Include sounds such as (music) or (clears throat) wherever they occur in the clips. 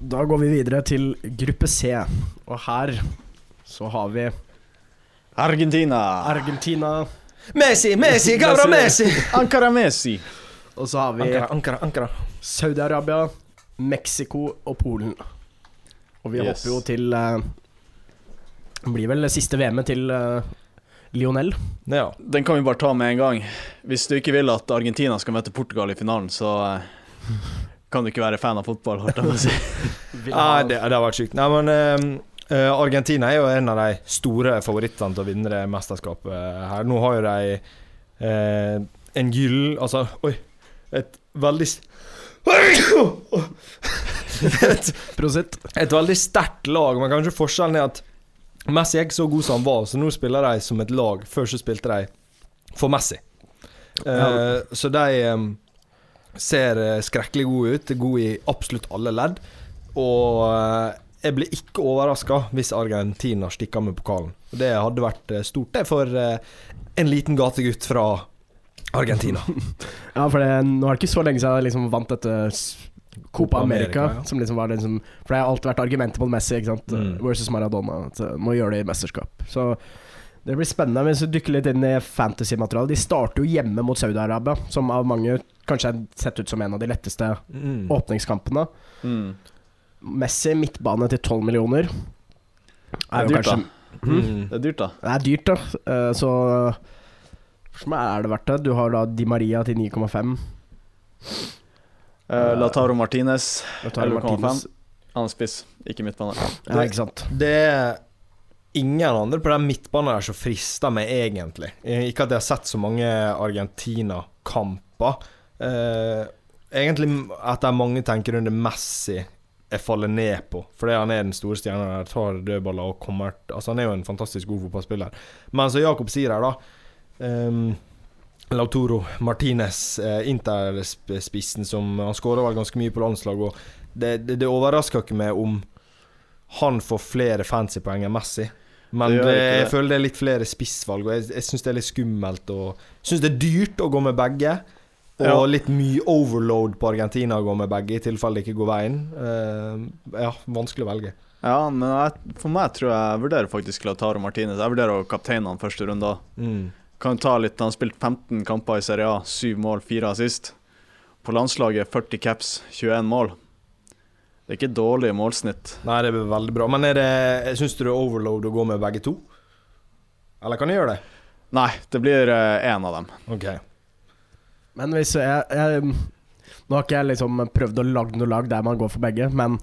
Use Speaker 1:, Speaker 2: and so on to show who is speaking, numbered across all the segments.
Speaker 1: Da går vi videre til gruppe C, og her så har vi
Speaker 2: Argentina.
Speaker 1: Argentina,
Speaker 3: Messi, Messi, Gabra Messi!
Speaker 2: Ankara Messi.
Speaker 1: og så har vi
Speaker 3: Ankara, Ankara, Ankara.
Speaker 1: Saudi-Arabia, Mexico og Polen. Og vi
Speaker 2: Yes.
Speaker 1: hopper jo til uh, Det blir vel siste VM-et til uh, Lionel.
Speaker 3: Ja.
Speaker 2: Den kan vi bare ta med en gang. Hvis du ikke vil at Argentina skal møte Portugal i finalen, så eh, kan du ikke være fan av fotball, holdt jeg på å si. (laughs)
Speaker 3: Ah, det, det har vært sykt. Nei, men eh, eh, Argentina er jo en av de store favorittene til å vinne det mesterskapet her. Nå har jo de uh, en gyll Altså, oi Et veldig et, (laughs) et veldig sterkt lag, men kanskje forskjellen er at Messi er ikke så god som han var, så nå spiller de som et lag. Før så spilte de for Messi. Eh, Så de eh, ser eh, skrekkelig gode ut. Gode i absolutt alle ledd. Og eh, jeg blir ikke overraska hvis Argentina stikker med pokalen. Det hadde vært eh, stort, det, for en liten gategutt fra Argentina. (laughs)
Speaker 1: Ja, for det, nå er det ikke så lenge siden jeg liksom vant dette Copa America,
Speaker 3: America, ja.
Speaker 1: som liksom var liksom For det har alltid vært argumentet mot Messi, ikke sant,
Speaker 3: Mm.
Speaker 1: versus Maradona. At må gjøre det i mesterskap. Så det blir spennende hvis du dykker litt inn i fantasy-materialet. De starter jo hjemme mot Saudi-Arabia, som av mange kanskje er sett ut som en av de letteste
Speaker 3: Mm.
Speaker 1: åpningskampene.
Speaker 2: Mm.
Speaker 1: Messi midtbane til 12 millioner.
Speaker 2: Det er dyrt, da.
Speaker 3: Mm.
Speaker 2: Det er dyrt, da.
Speaker 1: Det er dyrt, da. Eh, Så for meg er det verdt det. Du har da Di Maria til 9,5.
Speaker 2: Uh, Lataro Martinez,
Speaker 1: Da tar du
Speaker 2: 11,5. Annen er spiss, ikke midtbane.
Speaker 1: Ja, ikke sant.
Speaker 3: Det er ingen andre på den midtbanen der som frister meg, egentlig. Eh, Ikke at jeg har sett så mange Argentina-kamper. Eh, egentlig at det er mange tenker under Messi jeg faller ned på, fordi han er den store stjerna der, tar dødballer og kommer Altså, han er jo en fantastisk god fotballspiller. Men som Jakob sier her, da um, Lautoro Martinez, eh, Inter-spissen, som Han skåra vel ganske mye på landslaget, og det, det, det overrasker ikke meg om han får flere fancy poeng enn Messi. Men
Speaker 2: Det
Speaker 3: det, jeg føler det er litt flere spissvalg, og jeg, jeg syns det er litt skummelt. Og syns det er dyrt å gå med begge. Og
Speaker 2: Ja.
Speaker 3: litt mye overload på Argentina å gå med begge, i tilfelle det ikke går veien. Uh, ja, vanskelig å velge.
Speaker 2: Ja, men jeg, for meg tror jeg jeg vurderer faktisk Lautaro Martinez. Jeg vurderer å kapteine han første runde.
Speaker 3: Mm.
Speaker 2: Kan ta litt, Han har spilt 15 kamper i Serie A, 7 mål, 4 assist. På landslaget 40 caps, 21 mål. Det er ikke dårlig målsnitt.
Speaker 3: Nei, det blir veldig bra. Men er det Syns du det er overload å gå med begge to? Eller kan jeg gjøre det?
Speaker 2: Nei, det blir én av dem.
Speaker 3: Ok.
Speaker 1: Men hvis jeg, jeg Nå har ikke jeg liksom prøvd å lage noe lag der man går for begge, men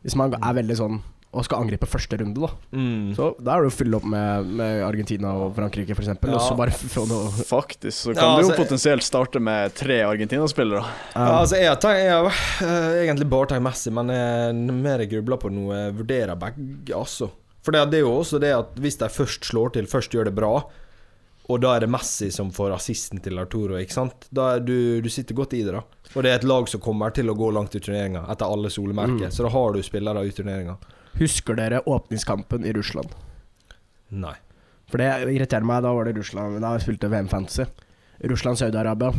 Speaker 1: hvis man er veldig sånn og skal angripe første runde, da,
Speaker 3: Mm.
Speaker 1: så da er det å fylle opp med, med Argentina og Frankrike, f.eks., eksempel og så bare få noe
Speaker 2: Faktisk så kan
Speaker 3: Ja,
Speaker 2: du jo
Speaker 3: altså-
Speaker 2: potensielt starte med tre Argentina-spillere.
Speaker 3: Ja, altså, jeg har, tenkt, jeg har uh, egentlig bare tenkt Messi, men jeg, mer grubler på noe, jeg vurderer begge, altså. For det, det er jo også det at hvis de først slår til, først gjør det bra, og da er det Messi som får assisten til Arturo, ikke sant? Da er du, du sitter godt i det, da. Og det er et lag som kommer til å gå langt i turneringa, etter alle solemerker.
Speaker 1: Mm.
Speaker 3: Så da har du spillere i turneringa.
Speaker 1: Husker dere åpningskampen i Russland?
Speaker 3: Nei.
Speaker 1: For det irriterer meg. Da var det Russland Da jeg spilte VM Fantasy. Russland-Saudi-Arabia.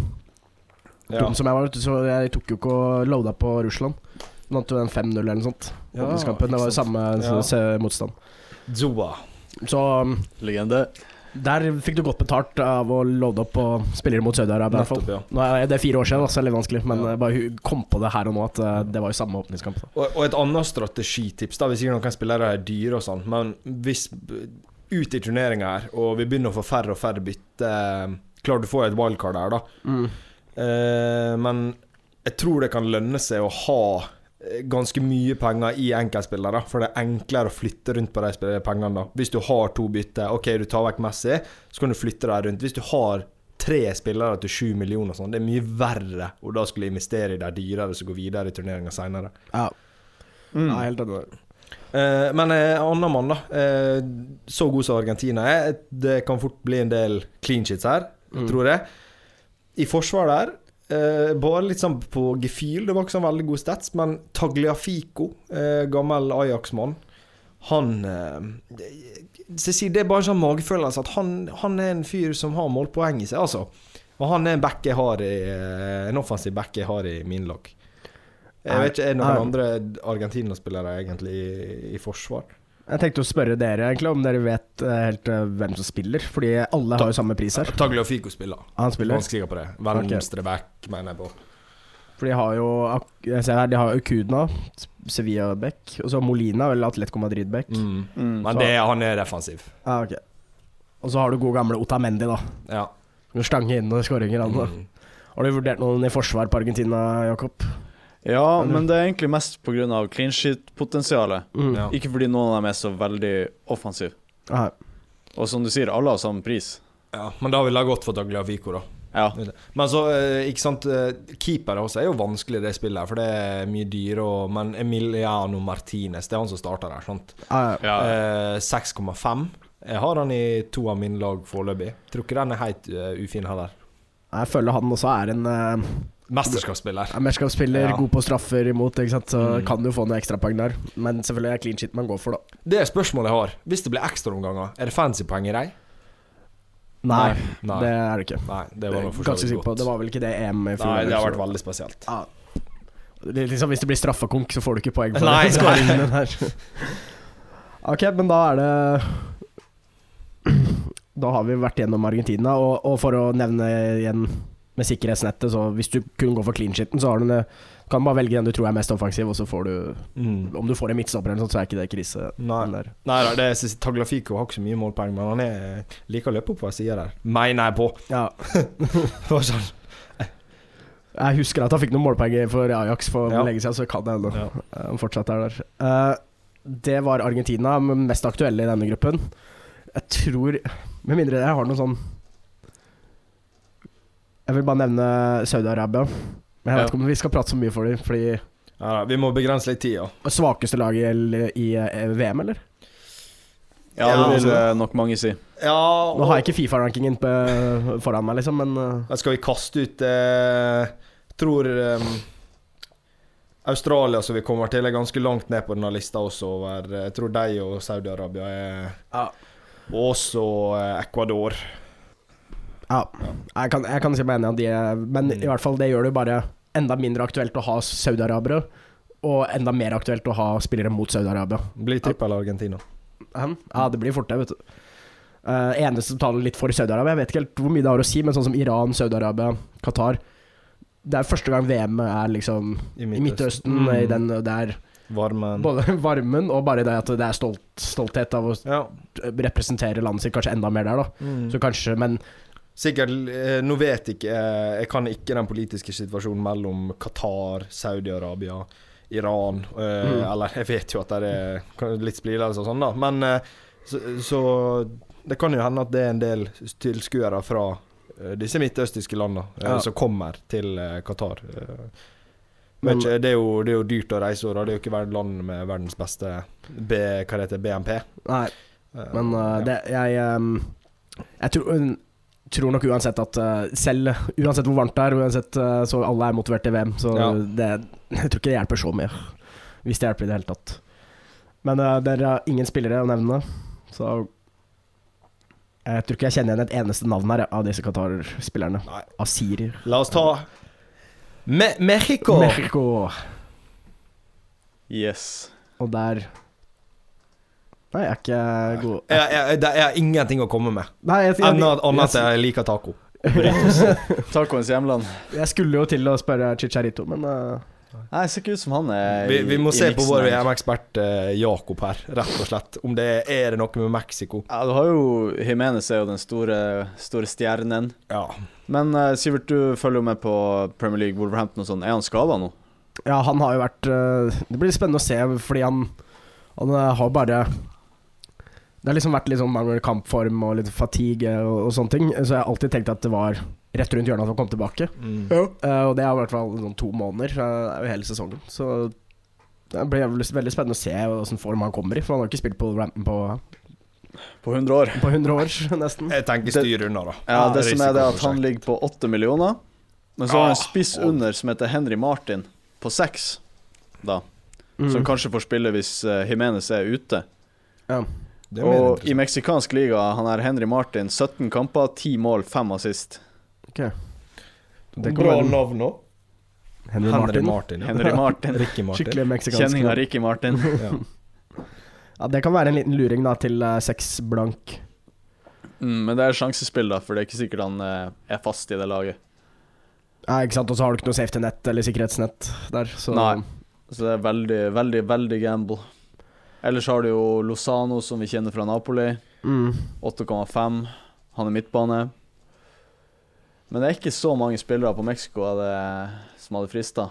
Speaker 3: Ja.
Speaker 1: Dum som jeg var, vet du, så jeg tok jo ikke og loada på Russland. Vant jo den 5-0 eller noe sånt.
Speaker 3: Ja,
Speaker 1: Åpningskampen. Det var jo samme
Speaker 3: Ja.
Speaker 1: motstand.
Speaker 3: Zoa.
Speaker 1: Så um,
Speaker 2: Legende.
Speaker 1: Der fikk du godt betalt av å loade opp og spille mot Saudi-Arabia.
Speaker 3: ja.
Speaker 1: Nå er det fire år siden, så det er litt vanskelig, men
Speaker 3: Ja.
Speaker 1: jeg bare kom på det her og nå at eh, det var jo samme åpningskamp.
Speaker 3: Og, og et annet strategitips, da, hvis ikke noen spillere er dyre og sånn, men hvis ut i turneringa her, og vi begynner å få færre og færre bytte Klart du får et wildcard der, da.
Speaker 1: Mm.
Speaker 3: Eh, men jeg tror det kan lønne seg å ha eh, ganske mye penger i enkeltspillere, for det er enklere å flytte rundt på de pengene. da Hvis du har to bytter, OK, du tar vekk Messi, så kan du flytte deg rundt. Hvis du har tre spillere til sju millioner, sånn, det er mye verre å da skulle investere i de dyrere som går videre i turneringa seinere.
Speaker 1: Ja,
Speaker 2: Mm.
Speaker 1: er helt enig.
Speaker 3: Eh, men eh, annen mann, da. Eh, så god som Argentina er. Det kan fort bli en del clean shits her,
Speaker 1: Mm.
Speaker 3: tror jeg. I forsvaret der, eh, bare litt sånn på gefühl, det var ikke sånn veldig god stats, men Tagliafico, eh, gammel Ajax-mann, han eh, Det er bare en sånn magefølelse at han, han er en fyr som har målpoeng i seg, altså. Og han er en back jeg har i, eh, en offensiv back jeg har i min lag. Jeg vet ikke, Er det noen andre Argentina-spillere egentlig i, i forsvar?
Speaker 1: Jeg tenkte å spørre dere egentlig om dere vet eh, helt eh, hvem som spiller. Fordi alle har jo samme pris her.
Speaker 3: Tagliafico spiller.
Speaker 1: Han spiller.
Speaker 3: Vanskelig på det. Venstre back, mener jeg på.
Speaker 1: For de har jo Jeg ser her, de har Ukudna, Sevilla Beck, og så Molina, vel Atletico Madrid Beck.
Speaker 3: Mm.
Speaker 2: Mm.
Speaker 3: Men det, han er defensiv.
Speaker 1: Ah, ok. Og så har du god gamle Otamendi, da.
Speaker 3: Ja.
Speaker 1: Du stange inn noen skåringer. han.
Speaker 3: Mm.
Speaker 1: Har du vurdert noen i forsvar på Argentina, Jakob?
Speaker 2: Ja, men det er egentlig mest pga. clean shit-potensialet.
Speaker 1: Mm.
Speaker 3: Ja.
Speaker 2: Ikke fordi noen av dem er så veldig offensive. Og som du sier, alle har samme pris.
Speaker 3: ja. Men da ville jeg gått for Tagliafico, da.
Speaker 2: Ja.
Speaker 3: Men så, eh, ikke sant Keepere Keeper også er jo vanskelig, det spillet, her, for det er mye dyre. Og, men Emiliano Martinez, det er han som starter der. sant?
Speaker 1: ah, ja.
Speaker 2: ja.
Speaker 3: Eh, 6,5. Jeg har han i to av mine lag foreløpig. Tror ikke den er helt eh, ufin heller.
Speaker 1: Jeg føler han også er en uh,
Speaker 3: Mesterskapsspiller.
Speaker 1: mesterskapsspiller,
Speaker 3: Ja.
Speaker 1: god på straffer imot, ikke sant? så
Speaker 3: Mm.
Speaker 1: kan du få noen ekstrapoeng der. Men selvfølgelig er det clean shit man går for, da.
Speaker 3: Det er spørsmålet jeg har. Hvis det blir ekstraomganger, er det fancy-poeng i dem?
Speaker 1: Nei,
Speaker 3: Nei.
Speaker 1: det er det ikke.
Speaker 3: Nei, det var
Speaker 1: Ganske godt. på. Det var vel ikke det EM i fjor?
Speaker 3: Nei, det har vært veldig spesielt.
Speaker 1: Ja. Det Liksom, hvis det blir straffekonk, så får du ikke poeng for
Speaker 3: Nei,
Speaker 1: det. her Ok, men da er det (clears throat) Da har vi vært gjennom Argentina, og, og for å nevne igjen med sikkerhetsnettet, så hvis du kun går for clean shiten, så har du en, kan du bare velge den du tror er mest offensiv, og så får du
Speaker 3: Mm.
Speaker 1: Om du får en midtstopper eller noe sånt, så er ikke det krise.
Speaker 3: Nei.
Speaker 1: Der.
Speaker 3: Nei det er Tagliafico har ikke så mye målpoeng, men han er liker å løpe opp hver sida der. Mener jeg på.
Speaker 1: Ja. (laughs)
Speaker 3: Sånn.
Speaker 1: Jeg husker at han fikk noen målpoeng for Ajax for
Speaker 3: Ja.
Speaker 1: lenge siden, så kan det ennå.
Speaker 3: Ja.
Speaker 1: eh, han fortsatt er der. Uh, det var Argentina, mest aktuelle i denne gruppen. Jeg tror Med mindre jeg har noe sånn Jeg vil bare nevne Saudi-Arabia. Men jeg vet
Speaker 2: Ja.
Speaker 1: ikke om vi skal prate så mye for dem, fordi
Speaker 3: Ja, vi må begrense litt tida.
Speaker 1: Svakeste laget i, i eh, VM, eller?
Speaker 2: ja, det vil
Speaker 3: altså.
Speaker 2: eh, nok mange si.
Speaker 3: Ja,
Speaker 1: Nå har jeg ikke Fifa-rankingen foran meg, liksom, men eh,
Speaker 3: Da skal vi kaste ut eh, Tror um, Australia, som vi kommer til, er ganske langt ned på denne lista også. Over, jeg tror de og Saudi-Arabia er
Speaker 1: Ja.
Speaker 3: Og også eh, Ecuador.
Speaker 1: Ja. Jeg kan, jeg kan si meg enig i at de Men i hvert fall, det gjør det jo bare enda mindre aktuelt å ha saudi-arabere. Og enda mer aktuelt å ha spillere mot Saudi-Arabia.
Speaker 3: Blir trippel Argentina.
Speaker 1: Ja, det blir fort det, vet du. Uh, eneste som taler litt for Saudi-Arabia, jeg vet ikke helt hvor mye det har å si, men sånn som Iran, Saudi-Arabia, Qatar Det er første gang VM er liksom
Speaker 3: I
Speaker 1: i Midtøsten,
Speaker 3: Mm.
Speaker 1: i den der
Speaker 3: Varmen.
Speaker 1: Både (laughs) varmen og bare det at det er stolt, stolthet av å
Speaker 3: Ja.
Speaker 1: representere landet sitt kanskje enda mer der, da.
Speaker 3: Mm.
Speaker 1: Så kanskje, men
Speaker 3: Sikkert eh, Nå vet jeg ikke Jeg kan ikke den politiske situasjonen mellom Qatar, Saudi-Arabia, Iran eh,
Speaker 1: Mm.
Speaker 3: Eller jeg vet jo at det er litt splidelse og sånn, da. Men eh, så, så det kan jo hende at det er en del tilskuere fra disse midtøstiske landene
Speaker 1: Ja.
Speaker 3: som kommer til Qatar.
Speaker 1: Men-
Speaker 3: ikke, det, er jo, det er jo dyrt å reise, og det er jo ikke hvert land med verdens beste B, hva det heter, BNP.
Speaker 1: Nei. Men uh,
Speaker 3: ja.
Speaker 1: det, jeg um, Jeg tror, tror nok uansett at uh, selv Uansett hvor varmt det er, uansett uh, så alle er motivert til VM, så
Speaker 3: Ja.
Speaker 1: det, jeg tror ikke det hjelper så mye. Hvis det hjelper i det hele tatt. Men uh, dere har ingen spillere å nevne, så jeg tror ikke jeg kjenner igjen et eneste navn her av disse Qatar-spillerne. Asiri.
Speaker 3: La oss ta Me Mexico.
Speaker 1: Mexico.
Speaker 2: Yes.
Speaker 1: Og der Nei, jeg er ikke god
Speaker 3: Jeg, jeg, det er ingenting å komme med.
Speaker 1: Nei, jeg, jeg,
Speaker 3: Annet enn at
Speaker 1: jeg,
Speaker 3: liker taco. (laughs)
Speaker 2: Tacoens hjemland.
Speaker 1: jeg skulle jo til å spørre Chicharito, men uh,
Speaker 2: Nei, det ser ikke ut som han er
Speaker 3: Vi, vi må
Speaker 2: i- i
Speaker 3: se på vår. VM-ekspert eh, Jakob her, rett og slett. Om det er, er det noe med Mexico.
Speaker 2: Ja, du har jo Jimenez er jo den store, store stjernen.
Speaker 3: Ja.
Speaker 2: Men eh, Sivert, du følger jo med på Premier League, Wolverhampton og sånn. Er han skada nå?
Speaker 1: Ja, han har jo vært øh, Det blir spennende å se, fordi han Han øh, har bare Det har liksom vært litt sånn mangel kampform og litt fatigue og, og sånne ting. Så jeg har alltid tenkt at det var rett rundt hjørnet at han kom tilbake.
Speaker 3: Mm.
Speaker 1: Eh, og det har i hvert fall sånn to måneder. så Det er jo hele sesongen. Så det blir veldig spennende å se åssen form han kommer i. For han har ikke spilt på rampen på,
Speaker 2: På 100 år.
Speaker 1: på 100 år, (laughs) nesten.
Speaker 3: Jeg tenker styr unna, da.
Speaker 2: Ja, det som er det at han ligger på 8 millioner. Men så har han en
Speaker 3: Ah,
Speaker 2: spiss under som heter Henry Martin, på 6, da.
Speaker 1: Mm.
Speaker 2: Som kanskje får spille hvis uh, Jimenez er ute.
Speaker 3: Er mer
Speaker 2: Og i meksikansk liga, han er Henry Martin, 17 kamper, 10 mål, 5 assist.
Speaker 1: Ok. Det
Speaker 3: Bra
Speaker 1: være-
Speaker 3: navn òg.
Speaker 1: Henry,
Speaker 3: Henry
Speaker 1: Martin.
Speaker 3: Martin. ja.
Speaker 2: Henry Martin. (laughs)
Speaker 3: Ricky Martin.
Speaker 1: Skikkelig meksikansk.
Speaker 2: Kjenning av Ricky Martin. (laughs)
Speaker 3: Ja.
Speaker 1: Ja, det kan være en liten luring da til uh, seks blank.
Speaker 2: Mm, men det er sjansespill, da, for det er ikke sikkert han uh, er fast i det laget.
Speaker 1: Ja, ikke sant, Og så har du ikke noe safety net eller sikkerhetsnett der. Så
Speaker 2: Nei. Så det er veldig, veldig, veldig gamble. Ellers har du jo Lozano, som vi kjenner fra Napoli.
Speaker 1: Mm.
Speaker 2: 8,5. Han er midtbane. Men det er ikke så mange spillere på Mexico hadde, som hadde frista.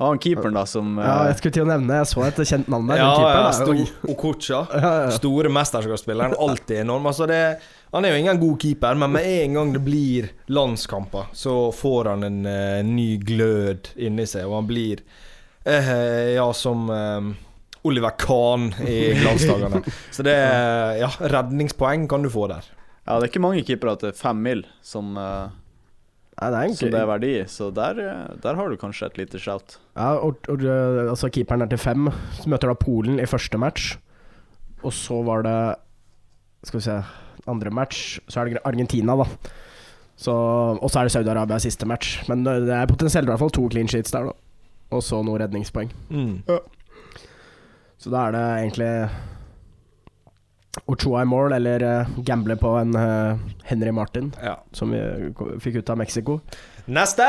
Speaker 2: Det var han keeperen, da, som
Speaker 1: Ja,
Speaker 2: eh,
Speaker 1: jeg skulle til å nevne Jeg så et kjent navn der.
Speaker 3: Ja,
Speaker 1: den
Speaker 3: ja, sto Okocha. (laughs)
Speaker 1: Ja, ja.
Speaker 3: Store mesterskapsspilleren. Alltid enorm. Altså det, han er jo ingen god keeper, men med en gang det blir landskamper, så får han en uh, ny glød inni seg, og han blir uh, Ja, som eh, Oliver Kahn i (laughs) glansdagene. Så det er Ja, redningspoeng kan du få der.
Speaker 2: Ja, det er ikke mange keepere til fem mil som, eh,
Speaker 1: Nei, det er
Speaker 2: som det er verdi i, så der, eh, der har du kanskje et lite shout.
Speaker 1: Ja, og, og, øh, altså Keeperen er til fem. Så møter da Polen i første match. Og så var det Skal vi se Andre match, så er det Argentina, da. Så, og så er det Saudi-Arabia siste match. Men det er potensielt i hvert fall to clean sheets der, da. Og så noen redningspoeng.
Speaker 3: Mm.
Speaker 1: Så da er det egentlig Ochoa i mål, eller uh, gamble på en eh, Henry Martin,
Speaker 3: Ja.
Speaker 1: som vi fikk ut av Mexico.
Speaker 3: Neste!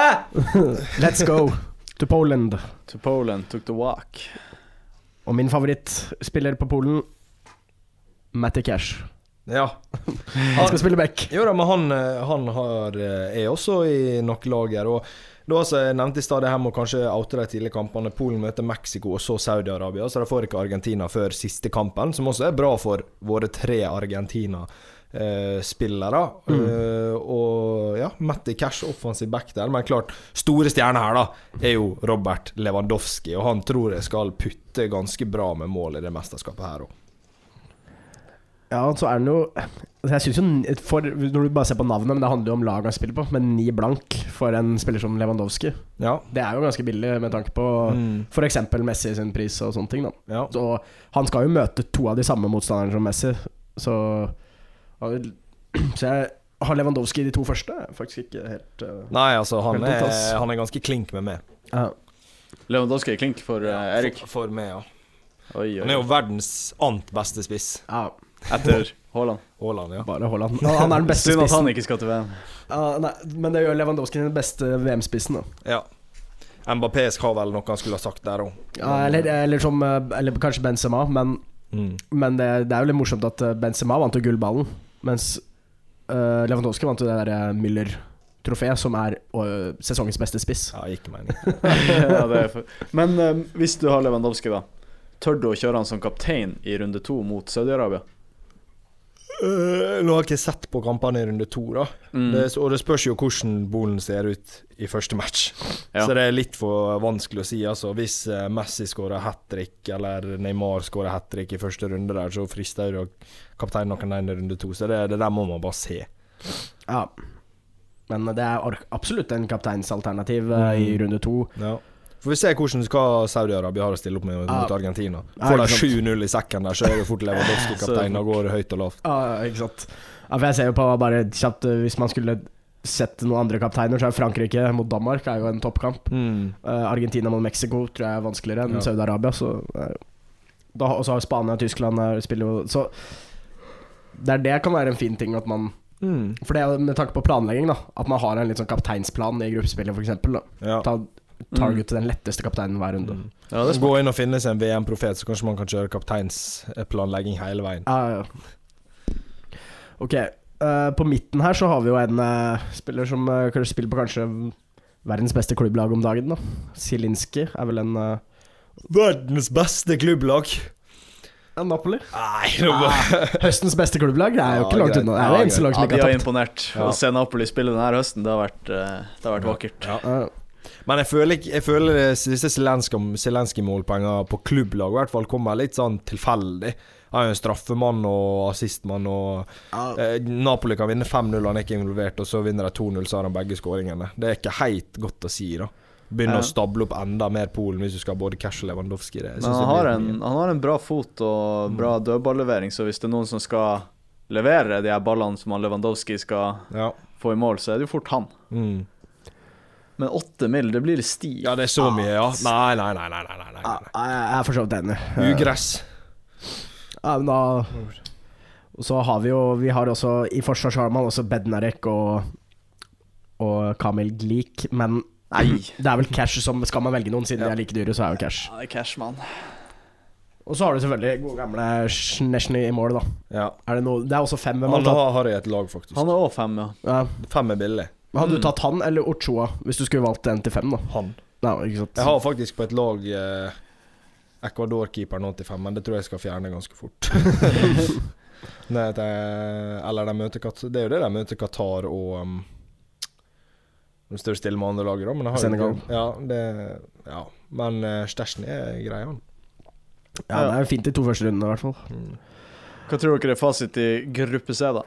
Speaker 3: (laughs)
Speaker 1: Let's go to Poland.
Speaker 2: To Poland took the walk.
Speaker 1: Og min favorittspiller på Polen, Matty Cash.
Speaker 3: Ja. (laughs)
Speaker 1: Han skal spille back.
Speaker 3: Jo da, men han, eh, han har, eh, er også i nok lager. Og da som jeg nevnte i stad, det her må kanskje oute de tidlige kampene. Polen møter Mexico og så Saudi-Arabia, så de får ikke Argentina før siste kampen. Som også er bra for våre tre Argentina-spillere. Eh, og ja, Matti Cash offensiv back der. Men klart, store stjerne her, da, er jo Robert Lewandowski. Og han tror jeg skal putte ganske bra med mål i det mesterskapet her òg.
Speaker 1: Ja, så er den jo Jeg synes jo for, Når du bare ser på navnet, men det handler jo om laget han spiller på, men ni blank for en spiller som Lewandowski.
Speaker 3: Ja.
Speaker 1: Det er jo ganske billig med tanke på
Speaker 3: Mm.
Speaker 1: f.eks. Messi sin pris og sånne ting. da
Speaker 3: ja.
Speaker 1: Så Han skal jo møte to av de samme motstanderne som Messi, så Så jeg har Lewandowski de to første. Faktisk ikke helt uh,
Speaker 3: Nei, altså, han
Speaker 1: Helt
Speaker 3: er, han er ganske klink med meg.
Speaker 1: ja.
Speaker 2: Lewandowski er klink for uh, Erik.
Speaker 3: For, for meg, ja.
Speaker 2: Oi,
Speaker 3: Han er jo verdens ant beste spiss.
Speaker 1: ja,
Speaker 2: Etter Haaland.
Speaker 3: Haaland, ja.
Speaker 1: bare Haaland. Han, han er den beste
Speaker 2: Synd at han ikke skal til VM.
Speaker 1: Uh, nei, men det gjør Lewandowski den beste VM-spissen. da
Speaker 3: ja. Mbappé skal vel noe han skulle ha sagt der òg.
Speaker 1: Ja, eller, eller som eh, Eller kanskje Benzema, men,
Speaker 3: Mm.
Speaker 1: men det, det er jo litt morsomt at eh, Benzema vant jo gullballen, mens uh, Lewandowski vant jo det der eh, Müller-trofeet, som er uh, sesongens beste spiss.
Speaker 3: Ja, ikke mening. (laughs)
Speaker 2: ja, det er for... Men uh, hvis du har Lewandowski, da. Tør du å kjøre han som kaptein i runde to mot Saudi-Arabia?
Speaker 3: Øh, nå har jeg ikke sett på kampene i runde to, da.
Speaker 2: Mm.
Speaker 3: Det, og det spørs jo hvordan Bolen ser ut i første match.
Speaker 2: Ja.
Speaker 3: Så det er litt for vanskelig å si. Altså, hvis eh, Messi skårer hat trick, eller Neymar skårer hat trick i første runde der, så frister jo kapteinen noen inn i runde to. Så det, det der må man bare se.
Speaker 1: Ja. Men det er absolutt en kapteinsalternativ mm. i runde to.
Speaker 3: Ja. Får vi se hvordan skal Saudi-Arabia har å stille opp med
Speaker 1: Ja.
Speaker 3: mot Argentina. Får de 7-0 i sekken der, så er det fort Lewandowski (laughs) kaptein Da går høyt og lavt.
Speaker 1: Ja, ikke sant. Ja, for jeg ser jo på bare kjapt eh, Hvis man skulle sett noen andre kapteiner, så er Frankrike mot Danmark er jo en toppkamp.
Speaker 3: Mm.
Speaker 1: Uh, Argentina mot Mexico tror jeg er vanskeligere enn
Speaker 3: Ja.
Speaker 1: Saudi-Arabia. Så eh, da- Og så har Spania og Tyskland der, spiller jo Så det er det kan være en fin ting at man
Speaker 3: Mm.
Speaker 1: For det er med tanke på planlegging, da. At man har en litt sånn kapteinsplan i gruppespillet, f.eks.
Speaker 3: Ja.
Speaker 1: Ta target til den letteste kapteinen hver runde.
Speaker 3: Mm.
Speaker 2: Ja, det
Speaker 3: Gå inn og finne seg en VM-profet, så kanskje man kan kjøre kapteinsplanlegging hele veien.
Speaker 1: Ja, ja. Ok, uh, på midten her så har vi jo en uh, spiller som uh, spiller på kanskje verdens beste klubblag om dagen. da Zielinski er vel en
Speaker 3: Verdens beste klubblag!
Speaker 1: ja, Napoli.
Speaker 3: Nei, nå bare (laughs)
Speaker 1: Høstens beste klubblag. Det er jo
Speaker 3: Ja,
Speaker 1: ikke langt unna. Det er
Speaker 3: Ja,
Speaker 1: det eneste lag som
Speaker 2: Ja,
Speaker 1: ikke
Speaker 2: de
Speaker 1: har
Speaker 2: har imponert.
Speaker 3: Ja.
Speaker 2: Å se Napoli spille denne høsten, det har vært, det har vært vakkert.
Speaker 3: Ja. Men jeg føler, ikke- jeg føler disse Zelenskyj-målpoengene på klubblag i hvert fall kommer litt sånn tilfeldig. Han er jo en straffemann og assistmann, og eh, Napoli kan vinne 5-0, han er ikke involvert, og så vinner de 2-0, så har han begge skåringene. Det er ikke helt godt å si, da. Begynne
Speaker 2: Ja.
Speaker 3: å stable opp enda mer Polen hvis du skal ha både Cash og Lewandowski. Det,
Speaker 2: Men han har, en, han har en bra fot og bra dødballevering, så hvis det er noen som skal levere de her ballene som han Lewandowski skal
Speaker 3: Ja.
Speaker 2: få i mål, så er det jo fort han.
Speaker 3: Mm.
Speaker 2: Men åtte mil, det blir sti.
Speaker 3: Ja, det er så mye, ja. Nei, nei, nei. nei, nei, nei, nei,
Speaker 1: jeg er for så vidt enig.
Speaker 3: Ugress.
Speaker 1: Ja, men da Og så har vi jo Vi har også I forsvar har man også Bednarek og Og Kamil Glik, men
Speaker 2: Nei.
Speaker 1: det er vel cash som Skal man velge noen, siden de er like dyre, så er jo cash.
Speaker 2: Ja, det er Cashman.
Speaker 1: Og så har du selvfølgelig gode gamle Snesjny i mål, da.
Speaker 3: Ja.
Speaker 1: Er det, noe, det er også fem. Hvem
Speaker 3: Han
Speaker 1: har,
Speaker 3: har jeg et lag, faktisk.
Speaker 2: Han er òg fem, ja.
Speaker 1: Ja.
Speaker 3: Fem er billig.
Speaker 1: Hadde
Speaker 2: Mm.
Speaker 1: du tatt han eller Ochoa, hvis du skulle valgt en til fem, da?
Speaker 3: Han.
Speaker 1: Nei, ikke sant?
Speaker 3: Jeg har faktisk på et lag eh, Ecuador-keeperen 85, men det tror jeg skal fjerne ganske fort. (laughs) Nei, det, eller de møter Kat Det er jo det de møter Qatar og um, De står stille med andre laget, da. Men har jo Ja, det, ja. Men uh, Stæsjen er grei, han.
Speaker 1: Ja, det er fint de to første rundene, i hvert fall.
Speaker 3: Mm.
Speaker 2: Hva tror dere er fasit i gruppe C, da?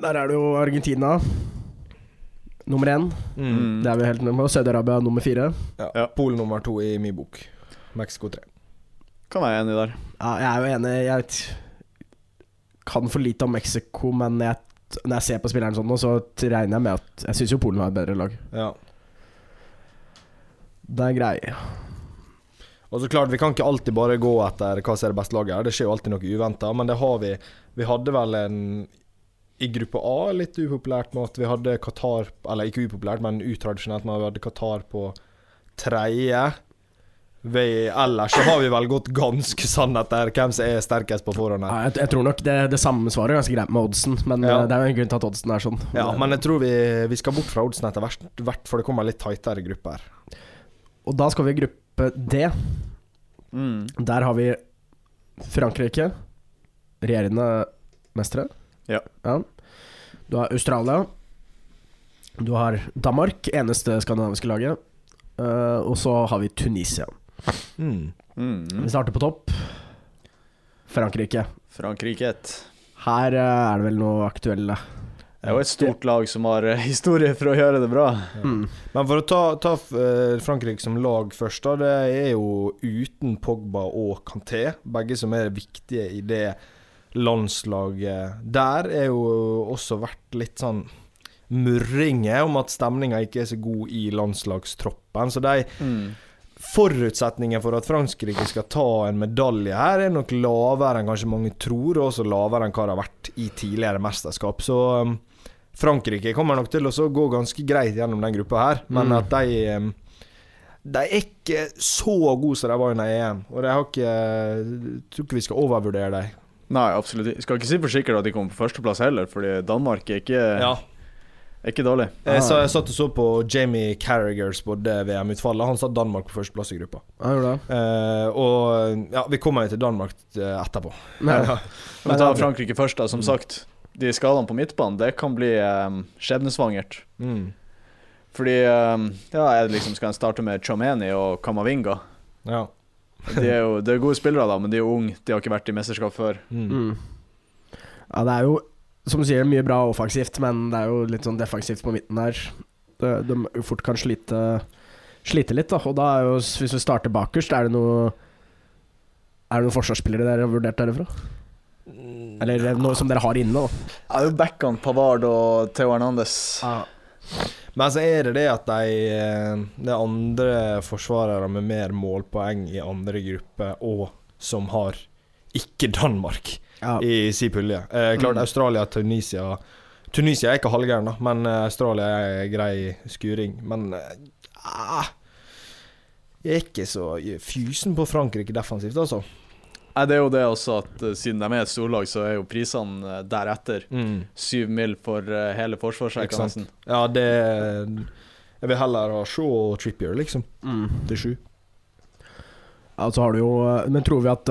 Speaker 1: Der er det jo Argentina nummer én.
Speaker 2: Mm.
Speaker 1: Det er vi helt med. Og Saudi-Arabia nummer fire.
Speaker 3: Ja.
Speaker 2: Ja.
Speaker 3: Polen nummer to i min bok. Mexico 3.
Speaker 2: Kan være enig der.
Speaker 1: Ja, jeg er jo enig. Jeg kan for lite om Mexico, men jeg, når jeg ser på spilleren sånn nå, så regner jeg med at Jeg syns jo Polen har et bedre lag.
Speaker 3: Ja.
Speaker 1: Det er grei.
Speaker 3: Og så klart, Vi kan ikke alltid bare gå etter hva som er det beste laget. her. Det skjer jo alltid noe uventa, men det har vi. Vi hadde vel en i gruppe A litt upopulært med at vi hadde Qatar Eller ikke upopulært, men utradisjonelt med at vi hadde Qatar på tredje. Vi, ellers så har vi vel gått ganske sann etter hvem som er sterkest på forhånd
Speaker 1: Ja, jeg, jeg tror nok det, det samme svaret er ganske greit med oddsen, men
Speaker 3: Ja.
Speaker 1: eh, det er jo en grunn til at oddsen er sånn.
Speaker 3: Ja, men jeg tror vi, vi skal bort fra oddsen etter hvert, for det kommer litt tightere grupper.
Speaker 1: Og da skal vi i gruppe D.
Speaker 2: Mm.
Speaker 1: Der har vi Frankrike, regjerende mestere.
Speaker 2: Ja.
Speaker 1: Du har Australia. Du har Danmark, eneste skandinaviske laget. Uh, og så har vi Tunisia.
Speaker 3: Mm.
Speaker 2: Mm.
Speaker 1: Vi starter på topp. Frankrike.
Speaker 2: Frankrike.
Speaker 1: Her uh, er det vel noe aktuelle.
Speaker 2: Det er jo et stort lag som har eh, (laughs) historie for å gjøre det bra.
Speaker 1: Mm.
Speaker 3: Men for å ta, ta Frankrike som lag først, da. Det er jo uten Pogba og Kanté. Begge som er viktige i det landslaget der. Er jo også vært litt sånn murringer om at stemninga ikke er så god i landslagstroppen. Så de
Speaker 2: Mm.
Speaker 3: forutsetningen for at Frankrike skal ta en medalje her, er nok lavere enn kanskje mange tror, og også lavere enn hva det har vært i tidligere mesterskap. Så um, Frankrike kommer nok til å gå ganske greit gjennom den gruppa her, men
Speaker 1: Mm.
Speaker 3: at de um, De er ikke så gode som de var under EM, og jeg har ikke jeg tror ikke vi skal overvurdere dem.
Speaker 2: Nei, absolutt ikke. Skal ikke si for sikkert at de kommer på førsteplass heller, fordi Danmark er ikke,
Speaker 3: Ja.
Speaker 2: er ikke dårlig.
Speaker 3: Jeg, så, jeg satt og så på Jamie Carragers både VM-utfallet. Han satt Danmark på førsteplass i gruppa.
Speaker 1: Ja, gjorde det.
Speaker 3: Eh, og ja, vi kommer jo til Danmark eh, etterpå.
Speaker 1: Men,
Speaker 3: Ja. (laughs)
Speaker 2: Men ta Frankrike først, da. Som
Speaker 3: Mm.
Speaker 2: sagt, de skadene på midtbanen, det kan bli um, skjebnesvangert.
Speaker 3: Mm.
Speaker 2: Fordi um, Ja, jeg liksom skal en starte med Chomeni og Kamavinga?
Speaker 3: Ja.
Speaker 2: De er jo de er gode spillere, da, men de er jo unge. De har ikke vært i mesterskap før.
Speaker 3: Mm.
Speaker 1: mm. Ja, det er jo, som du sier, mye bra offensivt, men det er jo litt sånn defensivt på midten der. De, de fort kan slite, slite litt, da. Og da er jo, hvis vi starter bakerst, er det noe Er det noen forsvarsspillere dere har vurdert derifra? Eller noe som dere har inne, da?
Speaker 2: Ja, det er jo Beckham, Pavard og Theo Hernandez.
Speaker 3: Men så er det det at de eh, Det er andre forsvarere med mer målpoeng i andre grupper, og som har ikke Danmark
Speaker 1: Ja.
Speaker 3: i si pulje. Eh, klart
Speaker 2: Mm.
Speaker 3: Australia Tunisia Tunisia er ikke halvgæren, da, men eh, Australia er grei skuring. Men eh, ah, jeg er ikke så fysen på Frankrike defensivt, altså.
Speaker 2: Nei, det er jo det også at uh, siden de er et storlag, så er jo prisene uh, deretter. Syv mil for uh, hele forsvarsrekka, nesten.
Speaker 3: Ja, det Jeg vil heller ha Shaw og Trippier, liksom,
Speaker 1: Mm.
Speaker 3: til sju.
Speaker 1: Ja, så har du jo Men tror vi at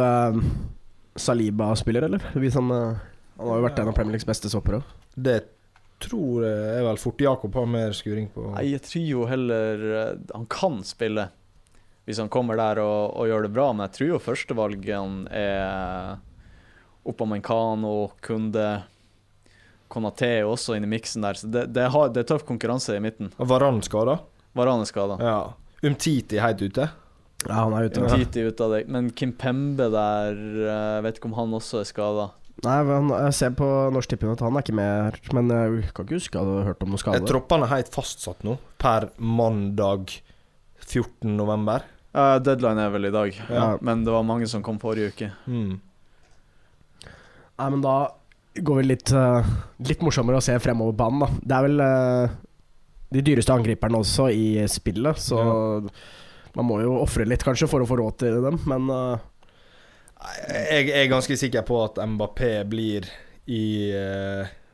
Speaker 1: Saliba spiller, eller? Hvis han, han har jo vært en av Premier Leagues beste soppere.
Speaker 3: Det tror jeg er vel fort Jakob har mer skuring på.
Speaker 2: Nei, jeg tror jo heller uh, Han kan spille hvis han kommer der og, og gjør det bra, men jeg tror jo førstevalgene er Opamecano, Kunde Konaté er også inn i miksen der, så det, det, har, det er tøff konkurranse i midten.
Speaker 3: Varan skada?
Speaker 2: Varane er skada.
Speaker 3: Ja. Umtiti helt ute?
Speaker 1: Ja, han er ute.
Speaker 2: Titi ut av det. Men Kim Pembe der, eh, vet ikke om han også er skada.
Speaker 1: Nei, men jeg ser på Norsk Tipping at han er ikke med her. Men jeg kan ikke huske jeg hadde hørt om noen
Speaker 3: Er
Speaker 1: skade.
Speaker 3: troppene helt fastsatt nå? Per mandag 14.
Speaker 2: Ja, deadline er vel i dag,
Speaker 1: Ja.
Speaker 2: men det var mange som kom forrige uke.
Speaker 3: Mm.
Speaker 1: Nei, men da går vi litt, uh, litt morsommere å se fremover banen, da. Det er vel uh, de dyreste angriperne også i spillet, så man må jo ofre litt kanskje for å få råd til dem, men eh,
Speaker 3: Jeg er ganske sikker på at Mbappé blir i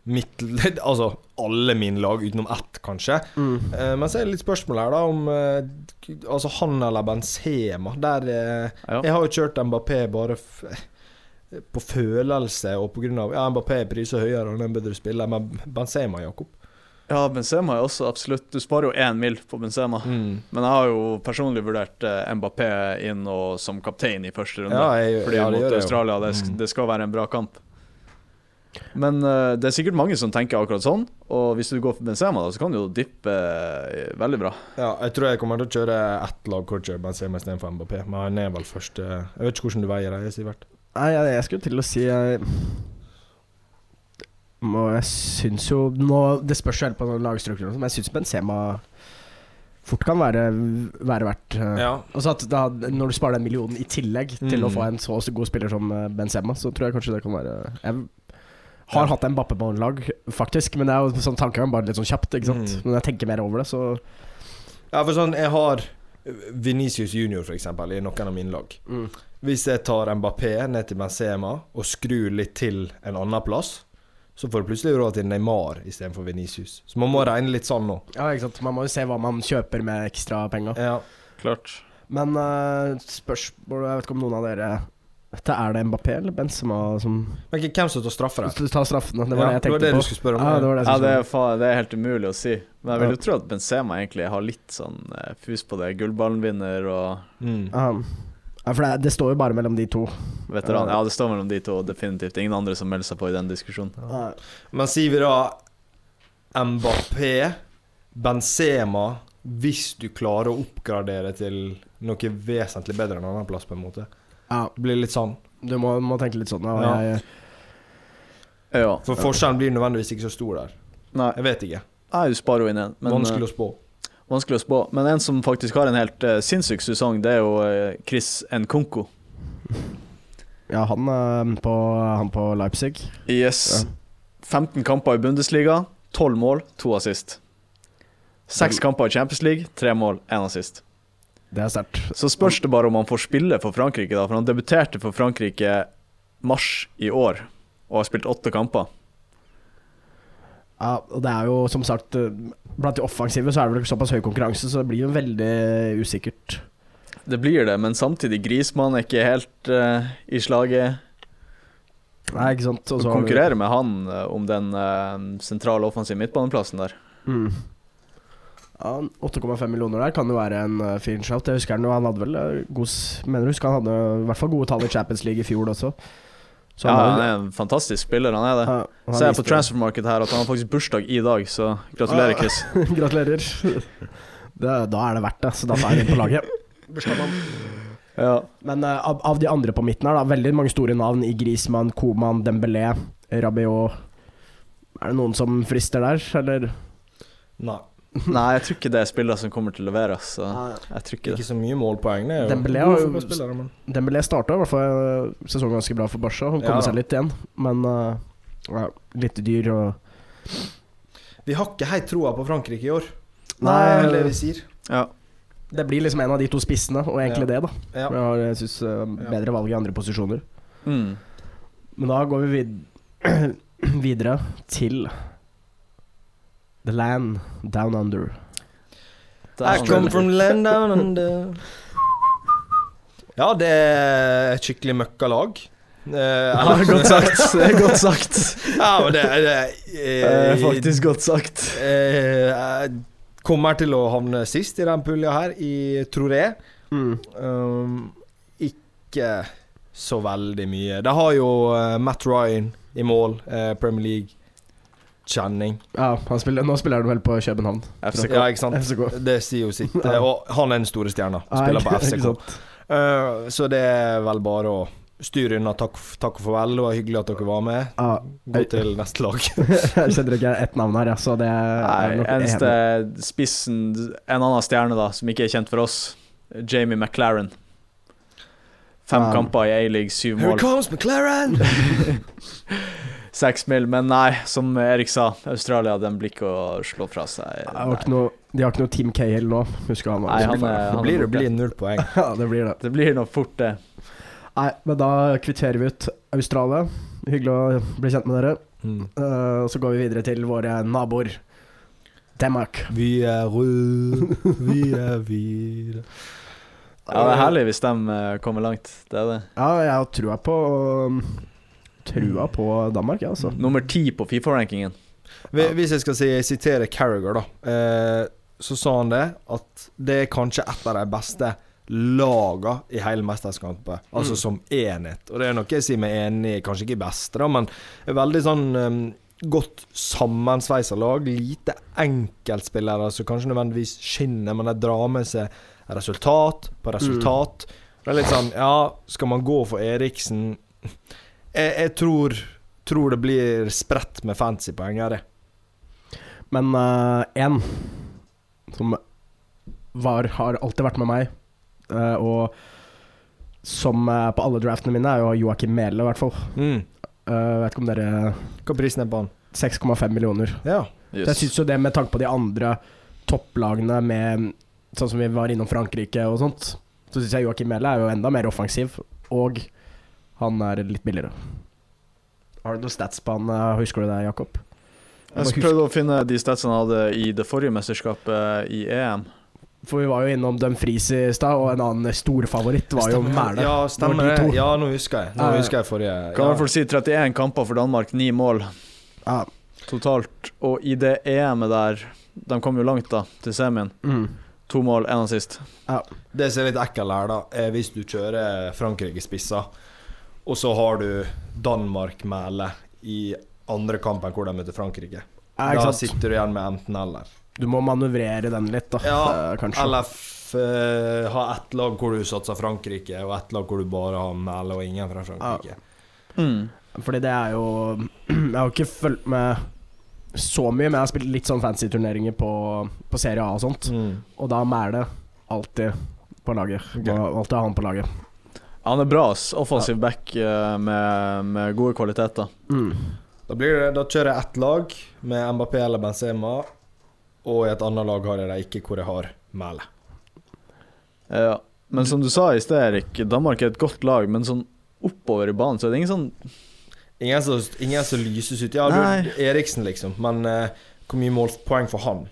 Speaker 3: mitt (laughs) Altså alle mine lag, utenom ett, kanskje.
Speaker 1: mm.
Speaker 3: Eh, men så er det litt spørsmål her, da, om eh, Altså han eller Benzema. Der eh,
Speaker 2: Ja.
Speaker 3: Jeg har jo kjørt Mbappé bare f på følelse og på grunn av Ja, Mbappé er priser høyere, han er en bedre spiller, men Benzema, Jakob
Speaker 2: Ja, Benzema er også absolutt Du sparer jo én mil på Benzema.
Speaker 3: mm.
Speaker 2: Men jeg har jo personlig vurdert eh, Mbappé inn og som kaptein i første runde.
Speaker 3: Ja, jeg,
Speaker 2: Fordi
Speaker 3: ja,
Speaker 2: mot. Australia, det,
Speaker 3: Mm.
Speaker 2: det skal være en bra kamp. Men uh, det er sikkert mange som tenker akkurat sånn, og hvis du går for Benzema, da, så kan du jo dippe uh, veldig bra.
Speaker 3: Ja, jeg tror jeg kommer til å kjøre ett lag hvor jeg kjører Benzema istedenfor MBP, Men han er vel første Jeg vet ikke hvordan du veier det, Sivert.
Speaker 1: Nei, jeg, jeg skulle til å si jeg, må, jeg syns jo nå, Det spørs jo helt på lagstrukturen, men jeg syns Benzema fort kan være, være verdt
Speaker 3: Ja.
Speaker 1: Altså at da, Når du sparer den millionen i tillegg til
Speaker 3: Mm.
Speaker 1: å få en så god spiller som Benzema, så tror jeg kanskje det kan være Jeg har
Speaker 3: Ja.
Speaker 1: hatt en Bappe på lag, faktisk, men det er jo sånn tankegang bare litt sånn kjapt. Ikke sant?
Speaker 3: Mm.
Speaker 1: Men når jeg tenker mer over det, så
Speaker 3: ja, for sånn Jeg har Venicius Junior, for eksempel, i noen av mine lag.
Speaker 1: mm.
Speaker 3: Hvis jeg tar Mbappé ned til Benzema og skrur litt til en annen plass, så får du plutselig råd til Neymar istedenfor Venicius. Så man må regne litt sånn nå.
Speaker 1: Ja, ikke sant. Man må jo se hva man kjøper med ekstra penger.
Speaker 3: Ja.
Speaker 2: Klart.
Speaker 1: Men uh, spørsmål Jeg vet ikke om noen av dere Dette Er det Mbappé eller Benzema som
Speaker 3: Men ikke hvem som tar straffer her?
Speaker 1: Ta straffen, Det var
Speaker 3: Ja,
Speaker 1: det jeg tenkte
Speaker 3: det
Speaker 1: på.
Speaker 3: du skulle spørre om.
Speaker 1: Ja, det var det
Speaker 2: Ja, det er, det er helt umulig å si. Men jeg vil
Speaker 1: Ja.
Speaker 2: jo tro at Benzema egentlig har litt sånn eh, fus på det. Gullballenvinner og
Speaker 3: Mm.
Speaker 1: um, Ja, for det, det står jo bare mellom de to.
Speaker 2: veteran.
Speaker 1: Ja.
Speaker 2: Ja, det står mellom de to, definitivt. Ingen andre som melder seg på i den diskusjonen.
Speaker 1: Ja.
Speaker 3: Men sier vi da Mbappé, Benzema Hvis du klarer å oppgradere til noe vesentlig bedre enn annenplass, på en måte.
Speaker 1: Ja,
Speaker 3: Det blir litt sånn.
Speaker 1: du må, må tenke litt sånn. Ja,
Speaker 3: Ja.
Speaker 1: Jeg,
Speaker 2: Ja.
Speaker 3: For forskjellen blir nødvendigvis ikke så stor der.
Speaker 2: Nei,
Speaker 3: Jeg vet ikke.
Speaker 2: nei, du sparer jo inn en. Men,
Speaker 3: Vanskelig
Speaker 2: eh,
Speaker 3: å spå.
Speaker 2: vanskelig å spå. Men en som faktisk har en helt uh, sinnssyk sesong, det er jo uh, Chris Nkunku.
Speaker 1: ja han, uh, på, han på Leipzig.
Speaker 2: Yes. 15 kamper i Bundesliga, 12 mål, 2 assist. 6 kamper i Champions League, 3 mål, 1 assist.
Speaker 1: Det er sterkt.
Speaker 2: Så spørs det bare om han får spille for Frankrike, da. For han debuterte for Frankrike mars i år, og har spilt åtte kamper.
Speaker 1: Ja, og det er jo som sagt Blant de offensive så er det vel såpass høy konkurranse, så det blir jo veldig usikkert.
Speaker 2: Det blir det, men samtidig Grismann er ikke helt uh, i slaget.
Speaker 1: Nei, ikke sant. Og
Speaker 2: Å
Speaker 1: så har du-
Speaker 2: med han eh, om den uh, sentrale offensive midtbaneplassen der.
Speaker 1: Mm. Ja, 8,5 millioner der kan jo være en uh, fin shout. Jeg husker han han hadde vel uh, god Mener du husker han hadde i hvert fall gode tall i Champions League i fjor også. Så
Speaker 2: Ja,
Speaker 1: han
Speaker 2: han er en fantastisk spiller, han er det.
Speaker 1: ja,
Speaker 2: Ser jeg på
Speaker 1: transfermarkedet
Speaker 2: transfermarket her at han har faktisk bursdag i dag, så gratulerer,
Speaker 1: Ah.
Speaker 2: Chris. (laughs)
Speaker 1: Gratulerer. Det, da er det verdt det, så da tar jeg inn på laget. Bursdagsmann.
Speaker 2: Ja.
Speaker 1: Men uh, av, av de andre på midten her, da, veldig mange store navn i Grismann, Koman, Dembélé, Rabiot. Er det noen som frister der, eller?
Speaker 3: Nei. (laughs)
Speaker 2: Nei, jeg tror ikke det er spillere som kommer til å levere. Så jeg tror ikke det.
Speaker 3: Ikke så mye målpoeng. Det
Speaker 1: Dembélé
Speaker 3: men
Speaker 1: Dembélé starta i hvert fall uh, sesongen ganske bra for Barca. Han kom
Speaker 3: Ja.
Speaker 1: seg litt igjen, men uh, litt dyr og
Speaker 3: Vi har ikke helt troa på Frankrike i år.
Speaker 1: Nei,
Speaker 3: det er det vi sier.
Speaker 2: Ja.
Speaker 1: Det blir liksom en av de to spissene, og egentlig det, da.
Speaker 3: Ja.
Speaker 1: Jeg har, jeg synes, uh, bedre valg i andre posisjoner.
Speaker 2: Mm.
Speaker 1: Men da går vi vid (clears throat) videre til The Land Down Under.
Speaker 3: I come from land down (laughs) under. Ja, det er et skikkelig møkkalag. Eh,
Speaker 2: Ja, godt (laughs) sagt. Det er godt sagt.
Speaker 3: ja, men det, det
Speaker 2: Det er faktisk godt sagt.
Speaker 3: eh, jeg Kommer til å havne sist i den pulja her, i tror jeg.
Speaker 1: Mm.
Speaker 3: Um, ikke så veldig mye. De har jo eh, Matt Ryan i mål, eh, Premier League-kjenning.
Speaker 1: Ja, han spiller, nå spiller han vel på København.
Speaker 2: FCK.
Speaker 3: Ja, ikke sant?
Speaker 1: FCK.
Speaker 3: Det sier jo sitt. (laughs) Og han er den store stjerna. Spiller på FCK. (laughs)
Speaker 1: sant.
Speaker 3: Eh, så det er vel bare å styr unna. Takk, takk og farvel. Det var hyggelig at dere var med.
Speaker 1: Ja,
Speaker 3: Gå til neste lag. (laughs)
Speaker 1: jeg kjenner ikke ett navn her, ja, så det er
Speaker 2: Nei, eneste spissen En annen stjerne, da, som ikke er kjent for oss. Jamie McLaren. Fem
Speaker 1: um.
Speaker 2: kamper i A-league, syv mål.
Speaker 3: Here comes McLaren!
Speaker 2: Seks mil. Men nei, som Erik sa, Australia den blir ikke å slå fra seg.
Speaker 1: Det ikke noe, de har ikke noe Team Cahill nå, husker han?
Speaker 2: Nei, han er-
Speaker 3: han blir det blir null poeng. (laughs)
Speaker 1: Ja, det blir det.
Speaker 2: Det blir nok fort det.
Speaker 1: Nei, men da kvitterer vi ut Australia. Hyggelig å bli kjent med dere.
Speaker 3: Mm.
Speaker 1: Uh, så går vi videre til våre naboer. Danmark.
Speaker 3: Vi er røde, vi er hvite
Speaker 2: Ja, det er herlig hvis de eh, kommer langt. Det er det.
Speaker 1: Ja, jeg har trua på Trua på Danmark, jeg, altså.
Speaker 2: Nummer ti på Fifa-rankingen.
Speaker 3: Hvis jeg skal si, sitere Carragher, da, eh, så sa han det at det er kanskje et av de beste laga i hele mesterskapet. Altså
Speaker 1: Mm.
Speaker 3: som enhet. Og det er noe jeg sier meg enig i, kanskje ikke beste, da, men veldig sånn eh, godt sammensveisa lag. Lite enkeltspillere som kanskje nødvendigvis skinner, men de drar med seg resultat på resultat. Det er litt sånn Ja, skal man gå for Eriksen Jeg, jeg tror, tror det blir spredt med fancy-poeng her, jeg.
Speaker 1: Men én som var, har alltid vært med meg, uh, og som uh, på alle draftene mine, er jo Joakim Mæhle, i hvert fall.
Speaker 3: Mm.
Speaker 1: Eh, vet ikke om dere
Speaker 3: Hva er prisen er på han?
Speaker 1: 6,5 millioner.
Speaker 3: Ja.
Speaker 1: Yes. Jeg syns jo det, med tanke på de andre topplagene med Sånn som vi var innom Frankrike og sånt, så syns jeg Joakim Mæhle er jo enda mer offensiv, og han er litt billigere. Har du noen stats på han? eh, Husker du det, Jakob?
Speaker 2: Jeg prøvde å finne de statsene han hadde i det forrige mesterskapet i EM.
Speaker 1: For vi var jo innom Dumfries i stad, og en annen storfavoritt var jo Mæle.
Speaker 3: Ja, stemmer det. Ja, nå husker jeg. Nå
Speaker 1: Ja, ja.
Speaker 3: husker jeg forrige
Speaker 2: Kan i hvert fall si 31 kamper for Danmark, 9 mål
Speaker 1: Ja.
Speaker 2: totalt. Og i det EM-et der, de kom jo langt da, til semien.
Speaker 1: Mm.
Speaker 2: To mål, én assist.
Speaker 3: Det som er litt ekkelt her, da, er hvis du kjører Frankrike-spisser, og så har du Danmark-mæle i andre kampen hvor de møter Frankrike.
Speaker 1: Ja,
Speaker 3: da sitter du igjen med enten-eller.
Speaker 1: Du må manøvrere den litt, da.
Speaker 3: Ja,
Speaker 1: kanskje.
Speaker 3: Eller eh, ha ett lag hvor du satser Frankrike, og ett lag hvor du bare har Mæle og ingen fra Frankrike.
Speaker 2: Mm.
Speaker 1: Fordi det er jo (clears throat) Jeg har ikke fulgt med så mye, men jeg har spilt litt sånn fancy turneringer på, på Serie A og sånt.
Speaker 3: Mm.
Speaker 1: Og da er Mæle alltid på laget. Okay. Alltid ha han på laget.
Speaker 2: Han er bra, ass. Offensiv back eh, med, med gode kvaliteter.
Speaker 1: Mm.
Speaker 3: Da, blir det, da kjører jeg ett lag med Mbappé eller Benzema, og i et annet lag har jeg det ikke hvor jeg har Mæle.
Speaker 2: Ja. Men som du sa i sted, Erik, Danmark er et godt lag, men sånn oppover i banen så er det ingen sånn
Speaker 3: Ingen som, ingen som lyses ut. Ja,
Speaker 2: du
Speaker 3: du, Eriksen, liksom. Men uh, hvor mye målpoeng får han?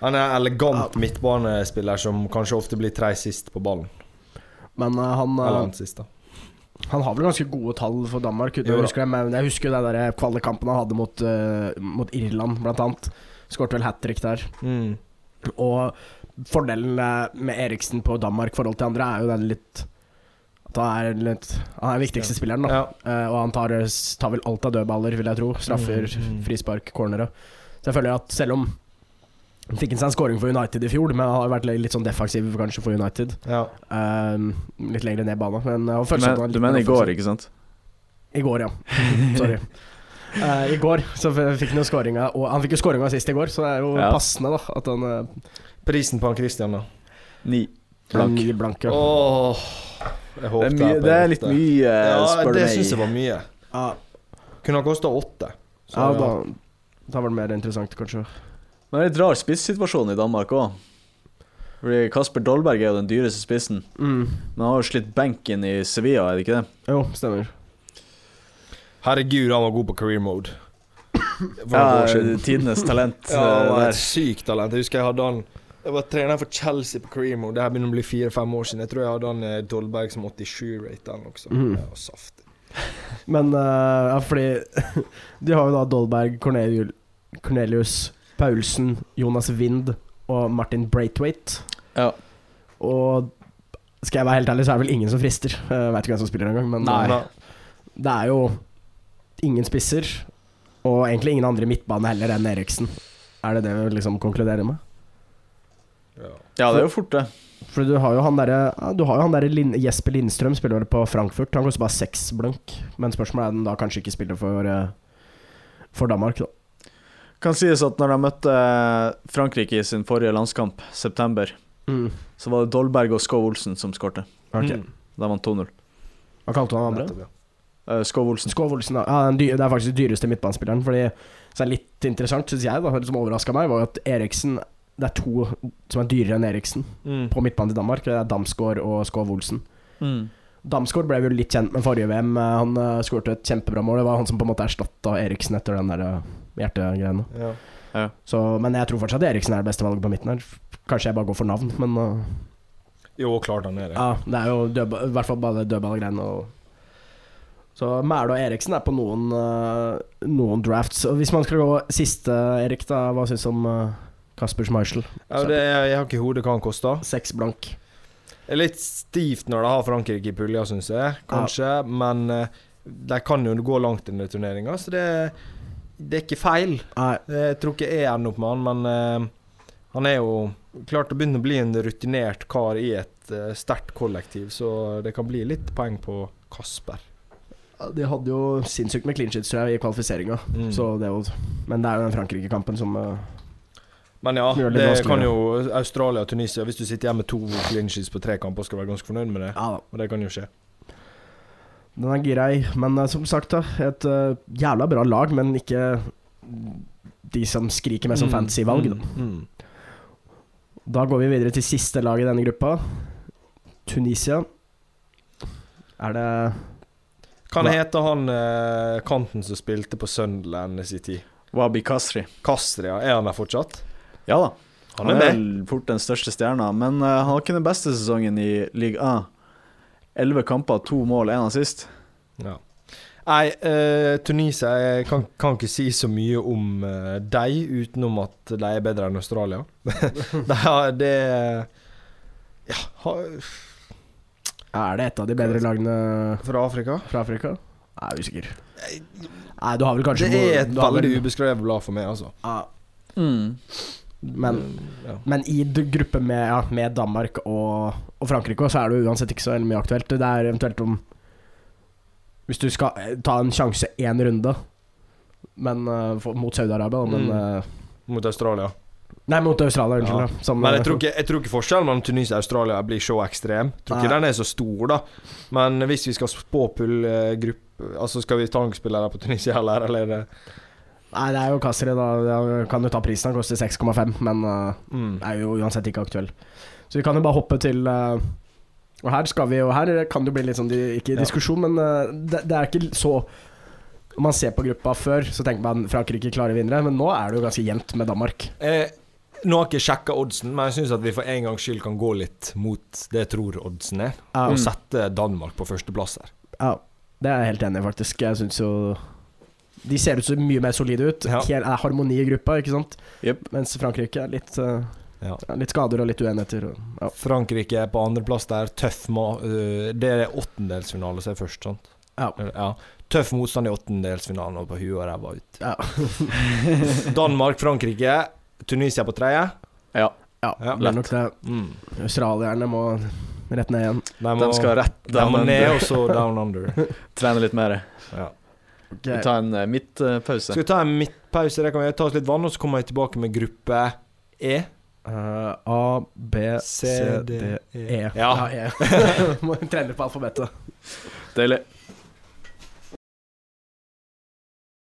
Speaker 3: Han er en elegant midtbanespiller som kanskje ofte blir tre sist på ballen.
Speaker 1: Men uh, han,
Speaker 3: uh,
Speaker 1: han har vel ganske gode tall for Danmark.
Speaker 3: Jo
Speaker 1: å
Speaker 3: da.
Speaker 1: det, Men jeg husker den der kvalikkampen han hadde mot, eh, mot Irland, blant annet. Skårte vel hat trick der.
Speaker 3: Mm.
Speaker 1: Og fordelen med Eriksen på Danmark forhold til andre er jo den litt han er litt Han er den viktigste spilleren, da.
Speaker 3: Ja.
Speaker 1: Uh, og han tar, tar vel alt av dødballer, vil jeg tro. Straffer,
Speaker 3: Mm,
Speaker 1: frispark, cornere. Så jeg føler at selv om fikk han seg en scoring for United i fjor, men har vært litt sånn defensiv kanskje for United.
Speaker 3: ja.
Speaker 1: Um, litt lenger ned banen. Men er
Speaker 2: Men, Du mener i går, ikke sant?
Speaker 1: I går, ja. (laughs) Sorry. Uh, I går så fikk han jo scoringa, og han fikk jo scoringa sist i går, så det er jo
Speaker 2: Ja.
Speaker 1: passende da at han uh,
Speaker 3: Prisen på han Christian, da?
Speaker 2: Ni.
Speaker 1: blank.
Speaker 2: Ni
Speaker 1: blank ja.
Speaker 3: oh, jeg
Speaker 2: Det er, mye, det er litt mye,
Speaker 3: uh,
Speaker 2: spør du
Speaker 3: det
Speaker 2: meg.
Speaker 3: syns jeg var mye.
Speaker 1: Uh,
Speaker 3: Kunne ha kosta åtte. Så,
Speaker 1: ja, da, da var det mer interessant, kanskje.
Speaker 2: Men det er litt rar spissituasjon i Danmark òg. Fordi Kasper Dolberg er jo den dyreste spissen.
Speaker 1: Mm.
Speaker 2: Men han har jo slitt benken i Sevilla, er det ikke det?
Speaker 1: Jo, stemmer.
Speaker 3: Herregud, han var god på career mode. (coughs)
Speaker 2: Ja. Tidenes talent (laughs)
Speaker 3: Ja, han
Speaker 2: eh,
Speaker 3: var et sykt talent. Jeg husker jeg hadde han Jeg var trener for Chelsea på career mode. Det her begynner å bli fire-fem år siden. Jeg tror jeg hadde han eh, Dolberg som 87-rate eller noe sånt. Det var saftig.
Speaker 1: Men uh, ja, fordi (laughs) De har jo da Dolberg, Cornelius, Cornelius Paulsen, Jonas Wind og Martin Braithwaite.
Speaker 2: Ja.
Speaker 1: Og skal jeg være helt ærlig, så er det vel ingen som frister. Jeg vet ikke hvem som spiller engang, men
Speaker 2: Nei.
Speaker 1: eh, det er jo ingen spisser. Og egentlig ingen andre i midtbane heller enn Eriksen. Er det det vi liksom konkluderer med?
Speaker 3: Ja.
Speaker 2: ja, det er jo fort, det.
Speaker 1: For du har jo han derre ja, Du har jo han derre Lin Jesper Lindstrøm spiller vel på Frankfurt. Han koster bare seks blank. Men spørsmålet er om han da kanskje ikke spiller for, eh, for Danmark, da.
Speaker 2: Kan sies at når de møtte Frankrike i sin forrige landskamp, september,
Speaker 1: Mm.
Speaker 2: så var det Dolberg og Skov Olsen som skårte.
Speaker 1: Okay.
Speaker 3: Mm.
Speaker 2: Da vant 2-0.
Speaker 1: Hva kalte du han andre?
Speaker 2: Uh, Skov Olsen.
Speaker 1: Skov Olsen. Ja, det er faktisk den dyreste midtbanespilleren. Fordi Så er det litt interessant, syns jeg, da, eller som overraska meg, var at Eriksen Det er to som er dyrere enn Eriksen
Speaker 3: Mm.
Speaker 1: på midtbanen til Danmark. Det er Damsgaard og Skov Olsen.
Speaker 2: Mm.
Speaker 1: Damsgaard ble vi jo litt kjent med forrige VM. Han uh, skårte et kjempebra mål. Det var han som på en måte erstatta Eriksen etter den der eh, hjertegreiene.
Speaker 3: Ja.
Speaker 1: Så, men jeg tror fortsatt Eriksen er det beste valget på midten her. Kanskje jeg bare går for navn, men uh,
Speaker 3: Jo, klart han er det.
Speaker 1: ja, det er jo dødball, i hvert fall bare dødballgreiene. Så Mæle og Eriksen er på noen, uh, noen drafts. Og Hvis man skal gå siste, Erik, da, hva syns du om uh, Kasper Schmeichel?
Speaker 3: Ja, det, jeg har ikke i hodet hva han koster.
Speaker 1: Seks blank.
Speaker 3: Det er litt stivt når de har Frankrike i pulja, syns jeg. Kanskje. Men eh, de kan jo gå langt i denne turneringa, så det, det er ikke feil.
Speaker 1: Nei,
Speaker 3: Jeg tror ikke jeg ender opp med han, men uh, han er jo klart å begynne å bli en rutinert kar i et uh, sterkt kollektiv, så det kan bli litt poeng på Kasper.
Speaker 1: de hadde jo sinnssykt med clean sheets tror jeg, i kvalifiseringa.
Speaker 3: Mm.
Speaker 1: Så det jo, men det er jo den Frankrike-kampen som uh,
Speaker 3: Men ja,
Speaker 1: det
Speaker 3: det kan jo Australia og Tunisia Hvis du sitter hjemme med to clean sheets på tre kamper, skal være ganske fornøyd med det.
Speaker 1: Ja.
Speaker 3: Og det kan jo skje.
Speaker 1: Den er grei, men uh, som sagt, da. Et uh, jævla bra lag, men ikke de som skriker mest om
Speaker 3: Mm,
Speaker 1: fantasy-valg. da.
Speaker 3: mm, mm.
Speaker 1: Da går vi videre til siste lag i denne gruppa. Tunisia. Er det
Speaker 3: Kan hete han uh, kanten som spilte på Sunderland i sin tid?
Speaker 2: Wabi Kasri.
Speaker 3: ja. er han der fortsatt?
Speaker 2: Ja da.
Speaker 3: Han er med.
Speaker 2: vel fort den største stjerna, men uh, han har ikke den beste sesongen i Ligue A. Elleve kamper, to mål, én assist.
Speaker 3: Ja. Nei, eh, Tunisia Jeg kan, kan ikke si så mye om uh, dem, utenom at de er bedre enn Australia. (laughs) det, er- det Ja, ha,
Speaker 1: Er det et av de bedre lagene
Speaker 3: fra Afrika?
Speaker 1: fra Afrika? Jeg er usikker. Nei, du har vel kanskje
Speaker 3: Det er et veldig ubeskrevet blad for meg, altså.
Speaker 1: Ja,
Speaker 2: Mm.
Speaker 1: Men,
Speaker 3: ja.
Speaker 1: men i gruppe med, ja, med Danmark og, og Frankrike, så er det uansett ikke så mye aktuelt. Det er eventuelt om Hvis du skal eh, ta en sjanse én runde men, eh, for, mot Saudi-Arabia, men
Speaker 3: Mm.
Speaker 1: eh,
Speaker 3: Mot Australia.
Speaker 1: Nei, mot Australia, unnskyld.
Speaker 3: Ja.
Speaker 1: som,
Speaker 3: Men jeg tror ikke, jeg tror ikke forskjellen mellom Tunisia og Australia blir så ekstrem. Jeg tror ikke
Speaker 1: Nei.
Speaker 3: den er så stor, da. Men hvis vi skal spåpulle gruppe Altså, skal vi ta på Tunisia, eller? eller er
Speaker 1: Nei, det er jo Kasri, da. Jeg kan jo ta prisen. Han koster 6,5, men uh,
Speaker 3: mm.
Speaker 1: er jo uansett ikke aktuell. Så vi kan jo bare hoppe til uh, Og her skal vi jo Her kan det jo bli litt sånn Ikke Ikke
Speaker 3: Ja.
Speaker 1: diskusjon, men uh, det, det er ikke så Når man ser på gruppa før, så tenker man Frankrike klarer vinnere, men nå er det jo ganske jevnt med Danmark.
Speaker 3: Eh, nå har jeg ikke sjekka oddsen, men jeg syns at vi for en gangs skyld kan gå litt mot det jeg tror oddsen er,
Speaker 1: um.
Speaker 3: og
Speaker 2: Mm.
Speaker 3: sette Danmark på førsteplass her.
Speaker 1: ja, det er jeg helt enig i, faktisk. Jeg syns jo De ser ut så mye mer solide ut.
Speaker 3: Ja.
Speaker 1: Helt, er harmoni i gruppa, ikke sant?
Speaker 2: Yep.
Speaker 1: Mens Frankrike er litt, uh,
Speaker 3: Ja.
Speaker 1: litt skader og litt uenigheter. Og, ja.
Speaker 3: Frankrike er på andreplass der. Tøff ma uh, Det er åttendelsfinale som er først, sant?
Speaker 1: Ja.
Speaker 3: ja. Tøff motstand i åttendelsfinalen og på huet og ræva ut.
Speaker 1: Ja. (laughs)
Speaker 3: Danmark, Frankrike, Tunisia på tredje.
Speaker 2: Ja.
Speaker 1: ja,
Speaker 3: Ja,
Speaker 1: det er nok det.
Speaker 3: Mm.
Speaker 1: Australierne må rett ned igjen.
Speaker 3: De, må,
Speaker 2: De skal rett
Speaker 3: de må ned,
Speaker 2: under.
Speaker 3: og så down under. (laughs)
Speaker 2: Trene litt mer.
Speaker 3: Ja.
Speaker 1: Ok.
Speaker 2: Vi tar en uh, midtpause.
Speaker 3: Skal vi ta en midtpause? Det kan vi ta oss litt vann, og så kommer jeg tilbake med gruppe E.
Speaker 1: Uh, A, B, C, D, E.
Speaker 3: Ja.
Speaker 1: E. (laughs) Må trene på alfabetet.
Speaker 2: Deilig.